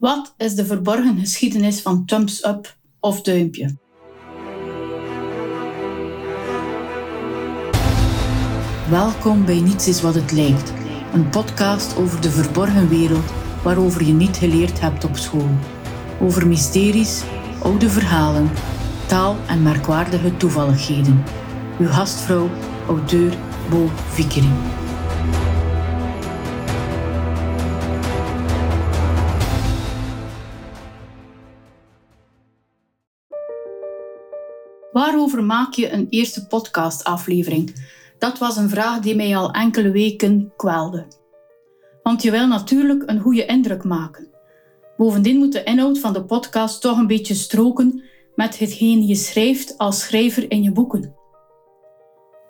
Wat is de verborgen geschiedenis van thumbs up of duimpje? Welkom bij Niets is wat het lijkt, een podcast over de verborgen wereld waarover je niet geleerd hebt op school. Over mysteries, oude verhalen, taal en merkwaardige toevalligheden. Uw gastvrouw, auteur Bo Vickering. Waarover maak je een eerste podcastaflevering? Dat was een vraag die mij al enkele weken kwelde. Want je wil natuurlijk een goede indruk maken. Bovendien moet de inhoud van de podcast toch een beetje stroken met hetgeen je schrijft als schrijver in je boeken.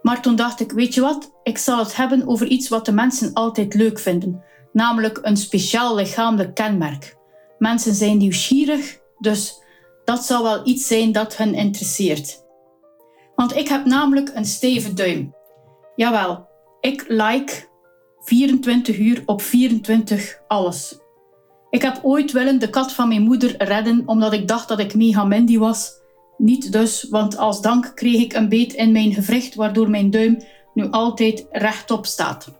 Maar toen dacht ik, weet je wat, ik zal het hebben over iets wat de mensen altijd leuk vinden, namelijk een speciaal lichamelijk kenmerk. Mensen zijn nieuwsgierig, dus dat zal wel iets zijn dat hen interesseert. Want ik heb namelijk een stevige duim. Jawel, ik like 24 uur op 24 alles. Ik heb ooit willen de kat van mijn moeder redden omdat ik dacht dat ik mega Mindy was. Niet dus, want als dank kreeg ik een beet in mijn gewricht waardoor mijn duim nu altijd rechtop staat.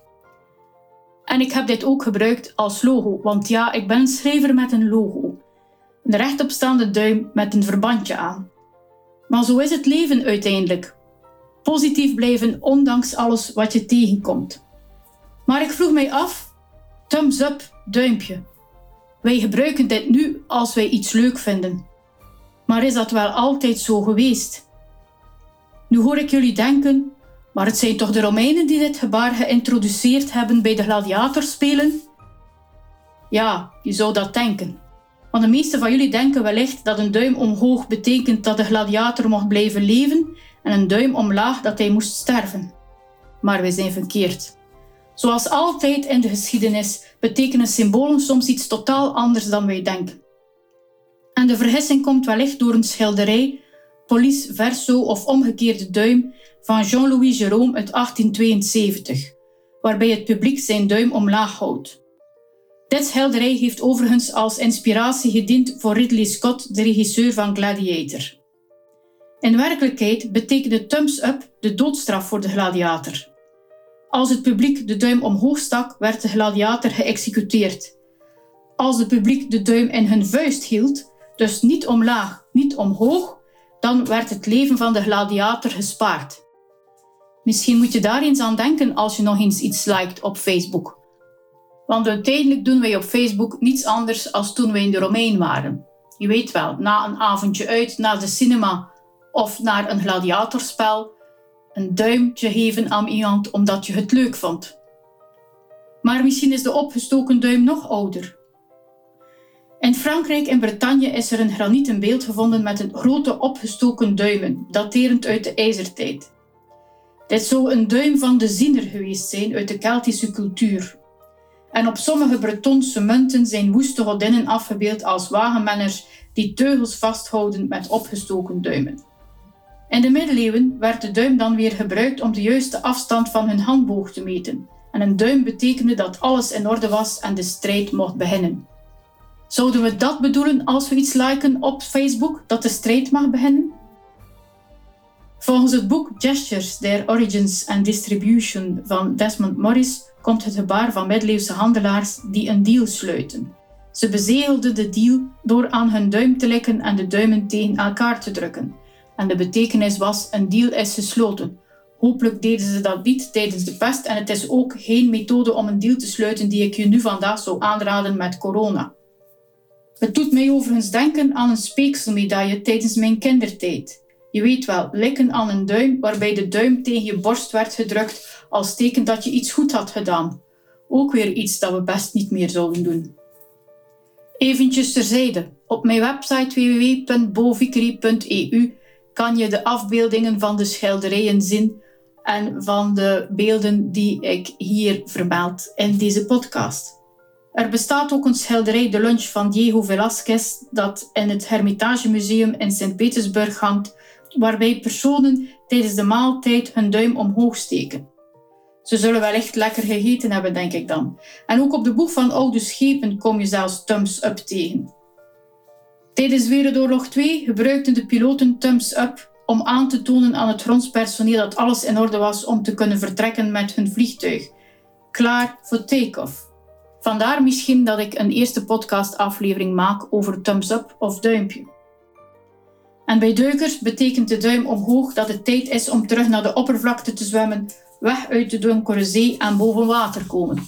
En ik heb dit ook gebruikt als logo, want ja, ik ben een schrijver met een logo. Een rechtopstaande duim met een verbandje aan. Maar zo is het leven uiteindelijk. Positief blijven ondanks alles wat je tegenkomt. Maar ik vroeg mij af: thumbs up, duimpje. Wij gebruiken dit nu als wij iets leuk vinden. Maar is dat wel altijd zo geweest? Nu hoor ik jullie denken, maar het zijn toch de Romeinen die dit gebaar geïntroduceerd hebben bij de gladiatorspelen? Ja, je zou dat denken. Want de meeste van jullie denken wellicht dat een duim omhoog betekent dat de gladiator mocht blijven leven en een duim omlaag dat hij moest sterven. Maar wij zijn verkeerd. Zoals altijd in de geschiedenis betekenen symbolen soms iets totaal anders dan wij denken. En de vergissing komt wellicht door een schilderij, Police Verso of Omgekeerde Duim van Jean-Louis Jérôme uit 1872, waarbij het publiek zijn duim omlaag houdt. Dit schilderij heeft overigens als inspiratie gediend voor Ridley Scott, de regisseur van Gladiator. In werkelijkheid betekende thumbs up de doodstraf voor de gladiator. Als het publiek de duim omhoog stak, werd de gladiator geëxecuteerd. Als het publiek de duim in hun vuist hield, dus niet omlaag, niet omhoog, dan werd het leven van de gladiator gespaard. Misschien moet je daar eens aan denken als je nog eens iets liked op Facebook. Want uiteindelijk doen wij op Facebook niets anders als toen wij in de Romein waren. Je weet wel, na een avondje uit, naar de cinema of naar een gladiatorspel, een duimpje geven aan iemand omdat je het leuk vond. Maar misschien is de opgestoken duim nog ouder. In Frankrijk en Bretagne is er een granieten beeld gevonden met een grote opgestoken duimen, daterend uit de ijzertijd. Dit zou een duim van de ziener geweest zijn uit de Keltische cultuur. En op sommige Bretonse munten zijn woeste godinnen afgebeeld als wagenmenners die teugels vasthouden met opgestoken duimen. In de middeleeuwen werd de duim dan weer gebruikt om de juiste afstand van hun handboog te meten. En een duim betekende dat alles in orde was en de strijd mocht beginnen. Zouden we dat bedoelen als we iets liken op Facebook, dat de strijd mag beginnen? Volgens het boek Gestures, Their Origins and Distribution van Desmond Morris komt het gebaar van middeleeuwse handelaars die een deal sluiten. Ze bezegelden de deal door aan hun duim te likken en de duimen tegen elkaar te drukken. En de betekenis was: een deal is gesloten. Hopelijk deden ze dat niet tijdens de pest en het is ook geen methode om een deal te sluiten die ik je nu vandaag zou aanraden met corona. Het doet mij overigens denken aan een speekselmedaille tijdens mijn kindertijd. Je weet wel, likken aan een duim waarbij de duim tegen je borst werd gedrukt als teken dat je iets goed had gedaan. Ook weer iets dat we best niet meer zouden doen. Eventjes terzijde. Op mijn website www.bovickery.eu kan je de afbeeldingen van de schilderijen zien en van de beelden die ik hier vermeld in deze podcast. Er bestaat ook een schilderij De Lunch van Diego Velázquez dat in het Hermitage Museum in Sint-Petersburg hangt, waarbij personen tijdens de maaltijd hun duim omhoog steken. Ze zullen wellicht lekker gegeten hebben, denk ik dan. En ook op de boeg van oude schepen kom je zelfs thumbs up tegen. Tijdens Wereldoorlog 2 gebruikten de piloten thumbs up om aan te tonen aan het grondspersoneel dat alles in orde was om te kunnen vertrekken met hun vliegtuig. Klaar voor take-off. Vandaar misschien dat ik een eerste podcastaflevering maak over thumbs up of duimpje. En bij duikers betekent de duim omhoog dat het tijd is om terug naar de oppervlakte te zwemmen, weg uit de donkere zee en boven water komen.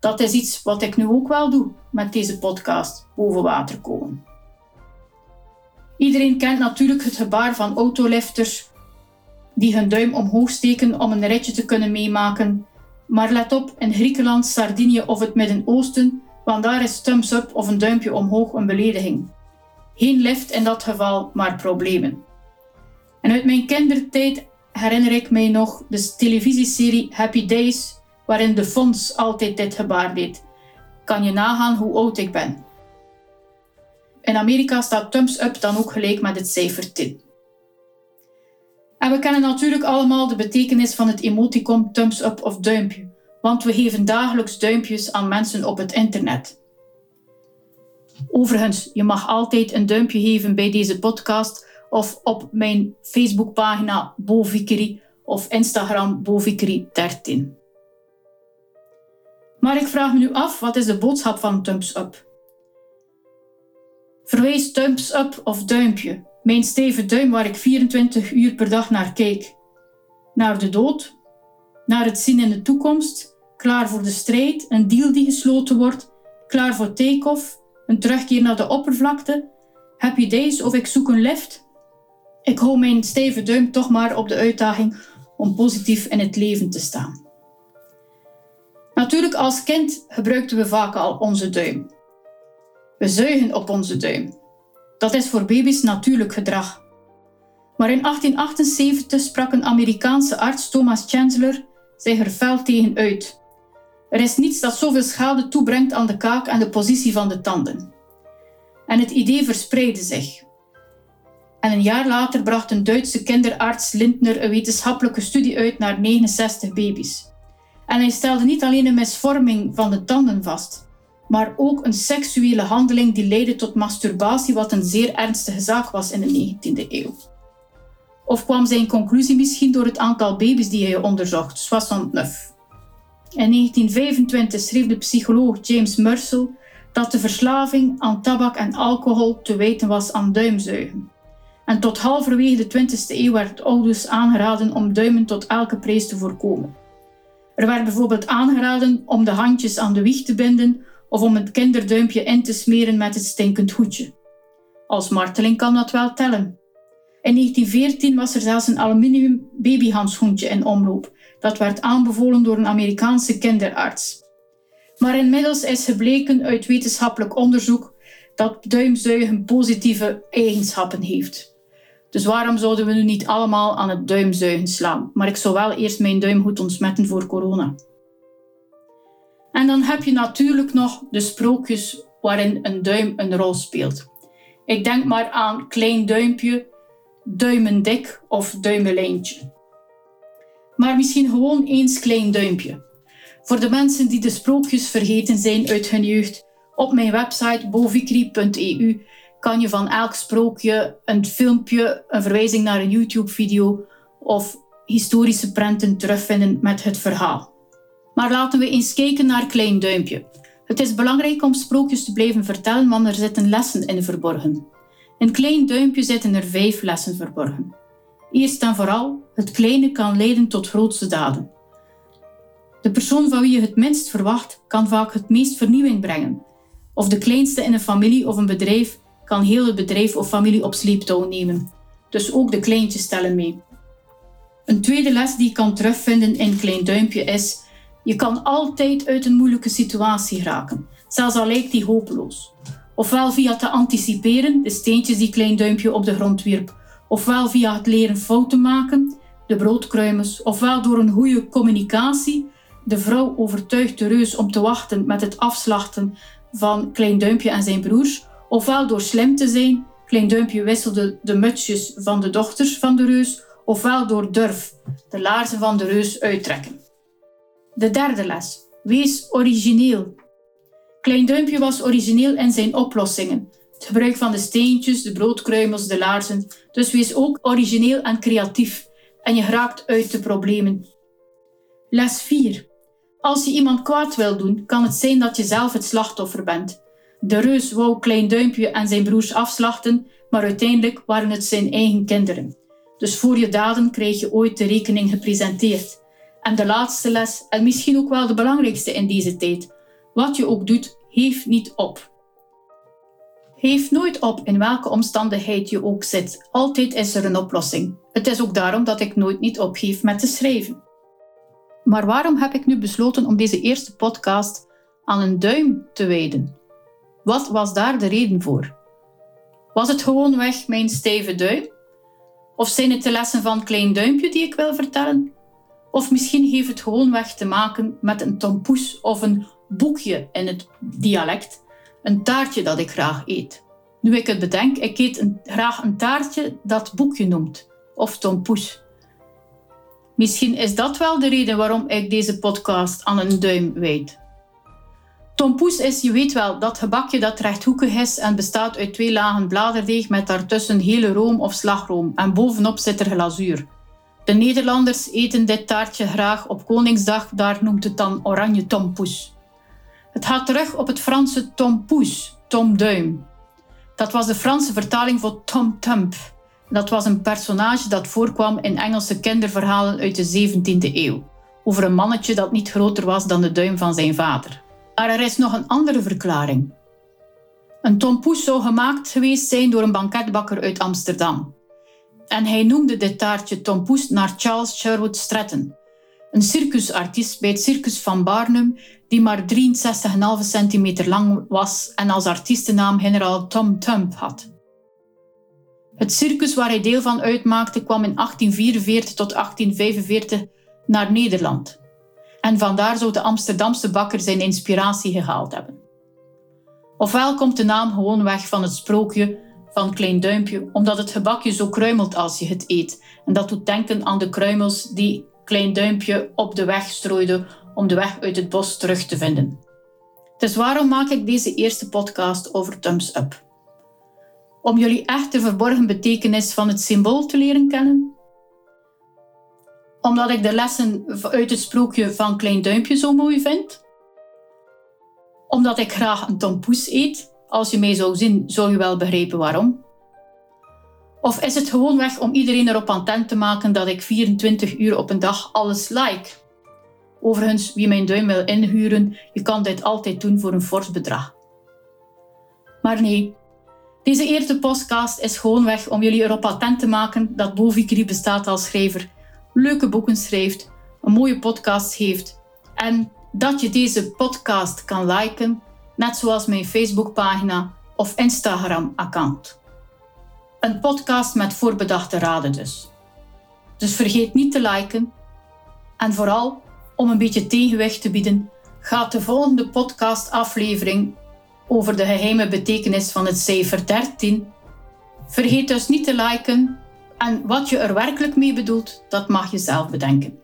Dat is iets wat ik nu ook wel doe met deze podcast, boven water komen. Iedereen kent natuurlijk het gebaar van autolifters die hun duim omhoog steken om een ritje te kunnen meemaken. Maar let op, in Griekenland, Sardinië of het Midden-Oosten, want daar is thumbs up of een duimpje omhoog een belediging. Geen lift in dat geval, maar problemen. En uit mijn kindertijd herinner ik mij nog de televisieserie Happy Days, waarin de Fons altijd dit gebaar deed. Kan je nagaan hoe oud ik ben? In Amerika staat thumbs up dan ook gelijk met het cijfer 10. En we kennen natuurlijk allemaal de betekenis van het emoticon thumbs up of duimpje, want we geven dagelijks duimpjes aan mensen op het internet. Overigens, je mag altijd een duimpje geven bij deze podcast of op mijn Facebookpagina Bovikeri of Instagram Bovikeri13. Maar ik vraag me nu af, wat is de boodschap van thumbs up? Verwijs thumbs up of duimpje, mijn stevige duim waar ik 24 uur per dag naar kijk. Naar de dood, naar het zien in de toekomst, klaar voor de strijd, een deal die gesloten wordt, klaar voor take-off, een terugkeer naar de oppervlakte, happy days of ik zoek een lift. Ik hou mijn stevige duim toch maar op de uitdaging om positief in het leven te staan. Natuurlijk, als kind gebruikten we vaak al onze duim. We zuigen op onze duim. Dat is voor baby's natuurlijk gedrag. Maar in 1878 sprak een Amerikaanse arts, Thomas Chancellor, zich er fel tegen uit. Er is niets dat zoveel schade toebrengt aan de kaak en de positie van de tanden. En het idee verspreidde zich. En een jaar later bracht een Duitse kinderarts Lindner een wetenschappelijke studie uit naar 69 baby's. En hij stelde niet alleen een misvorming van de tanden vast, maar ook een seksuele handeling die leidde tot masturbatie, wat een zeer ernstige zaak was in de 19e eeuw. Of kwam zijn conclusie misschien door het aantal baby's die hij onderzocht, 69? In 1925 schreef de psycholoog James Mursell dat de verslaving aan tabak en alcohol te wijten was aan duimzuigen. En tot halverwege de 20e eeuw werd ouders aangeraden om duimen tot elke prijs te voorkomen. Er werd bijvoorbeeld aangeraden om de handjes aan de wieg te binden of om het kinderduimpje in te smeren met het stinkend hoedje. Als marteling kan dat wel tellen. In 1914 was er zelfs een aluminium babyhandschoentje in omloop. Dat werd aanbevolen door een Amerikaanse kinderarts. Maar inmiddels is gebleken uit wetenschappelijk onderzoek dat duimzuigen positieve eigenschappen heeft. Dus waarom zouden we nu niet allemaal aan het duimzuigen slaan? Maar ik zou wel eerst mijn duim goed ontsmetten voor corona. En dan heb je natuurlijk nog de sprookjes waarin een duim een rol speelt. Ik denk maar aan klein duimpje, duimendik of duimelijntje. Maar misschien gewoon eens klein duimpje. Voor de mensen die de sprookjes vergeten zijn uit hun jeugd, op mijn website bovikri.eu kan je van elk sprookje een filmpje, een verwijzing naar een YouTube-video of historische prenten terugvinden met het verhaal. Maar laten we eens kijken naar Klein Duimpje. Het is belangrijk om sprookjes te blijven vertellen, want er zitten lessen in verborgen. In Klein Duimpje zitten er vijf lessen verborgen. Eerst en vooral, het kleine kan leiden tot grootste daden. De persoon van wie je het minst verwacht, kan vaak het meest vernieuwing brengen. Of de kleinste in een familie of een bedrijf kan heel het bedrijf of familie op sleeptouw nemen. Dus ook de kleintjes tellen mee. Een tweede les die je kan terugvinden in Klein Duimpje is je kan altijd uit een moeilijke situatie raken, zelfs al lijkt die hopeloos. Ofwel via te anticiperen, de steentjes die Klein Duimpje op de grond wierp, ofwel via het leren fouten maken, de broodkruimers, ofwel door een goede communicatie. De vrouw overtuigt de reus om te wachten met het afslachten van Klein Duimpje en zijn broers, ofwel door slim te zijn. Klein Duimpje wisselde de mutsjes van de dochters van de reus, ofwel door durf, de laarzen van de reus uittrekken. De derde les. Wees origineel. Klein Duimpje was origineel in zijn oplossingen. Het gebruik van de steentjes, de broodkruimels, de laarzen. Dus wees ook origineel en creatief en je raakt uit de problemen. Les 4. Als je iemand kwaad wil doen, kan het zijn dat je zelf het slachtoffer bent. De reus wou Klein Duimpje en zijn broers afslachten, maar uiteindelijk waren het zijn eigen kinderen. Dus voor je daden krijg je ooit de rekening gepresenteerd. En de laatste les, en misschien ook wel de belangrijkste in deze tijd. Wat je ook doet, geef niet op. Geef nooit op in welke omstandigheid je ook zit. Altijd is er een oplossing. Het is ook daarom dat ik nooit niet opgeef met te schrijven. Maar waarom heb ik nu besloten om deze eerste podcast aan een duim te wijden? Wat was daar de reden voor? Was het gewoonweg mijn stijve duim? Of zijn het de lessen van Klein Duimpje die ik wil vertellen? Of misschien heeft het gewoonweg te maken met een tompoes of een boekje in het dialect, een taartje dat ik graag eet. Nu ik het bedenk, ik eet een, graag een taartje dat boekje noemt, of tompoes. Misschien is dat wel de reden waarom ik deze podcast aan een duim wijd. Tompoes is, je weet wel, dat gebakje dat rechthoekig is en bestaat uit twee lagen bladerdeeg met daartussen hele room of slagroom en bovenop zit er glazuur. De Nederlanders eten dit taartje graag op Koningsdag, daar noemt het dan oranje tompoes. Het gaat terug op het Franse tompoes, Tom Duim. Dat was de Franse vertaling voor Tom Thump. Dat was een personage dat voorkwam in Engelse kinderverhalen uit de 17e eeuw, over een mannetje dat niet groter was dan de duim van zijn vader. Maar er is nog een andere verklaring. Een tompoes zou gemaakt geweest zijn door een banketbakker uit Amsterdam. En hij noemde dit taartje tompoes naar Charles Sherwood Stratton, een circusartiest bij het Circus van Barnum die maar 63,5 centimeter lang was en als artiestennaam generaal Tom Thump had. Het circus waar hij deel van uitmaakte kwam in 1844 tot 1845 naar Nederland. En vandaar zou de Amsterdamse bakker zijn inspiratie gehaald hebben. Ofwel komt de naam gewoon weg van het sprookje van Klein Duimpje, omdat het gebakje zo kruimelt als je het eet. En dat doet denken aan de kruimels die Klein Duimpje op de weg strooide om de weg uit het bos terug te vinden. Dus waarom maak ik deze eerste podcast over Thumbs Up? Om jullie echt de verborgen betekenis van het symbool te leren kennen? Omdat ik de lessen uit het sprookje van Klein Duimpje zo mooi vind? Omdat ik graag een tompoes eet? Als je mij zou zien, zou je wel begrijpen waarom. Of is het gewoonweg om iedereen erop attent te maken dat ik 24 uur op een dag alles like? Overigens, wie mijn duim wil inhuren, je kan dit altijd doen voor een fors bedrag. Maar nee, deze eerste podcast is gewoonweg om jullie erop attent te maken dat Bovikri bestaat als schrijver, leuke boeken schrijft, een mooie podcast heeft en dat je deze podcast kan liken, net zoals mijn Facebookpagina of Instagram-account. Een podcast met voorbedachte raden dus. Dus vergeet niet te liken en vooral om een beetje tegenwicht te bieden, gaat de volgende podcastaflevering over de geheime betekenis van het cijfer 13. Vergeet dus niet te liken en wat je er werkelijk mee bedoelt, dat mag je zelf bedenken.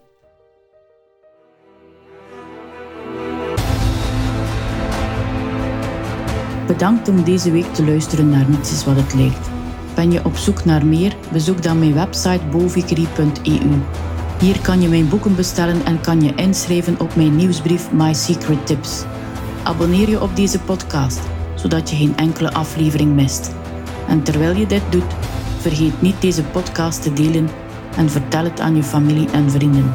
Bedankt om deze week te luisteren naar Niets is wat het lijkt. Ben je op zoek naar meer? Bezoek dan mijn website bovikri.eu. Hier kan je mijn boeken bestellen en kan je inschrijven op mijn nieuwsbrief My Secret Tips. Abonneer je op deze podcast, zodat je geen enkele aflevering mist. En terwijl je dit doet, vergeet niet deze podcast te delen en vertel het aan je familie en vrienden.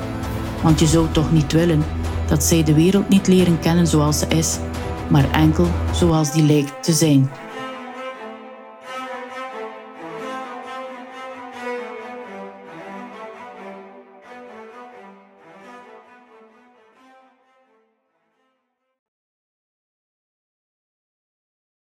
Want je zou toch niet willen dat zij de wereld niet leren kennen zoals ze is, maar enkel zoals die lijkt te zijn.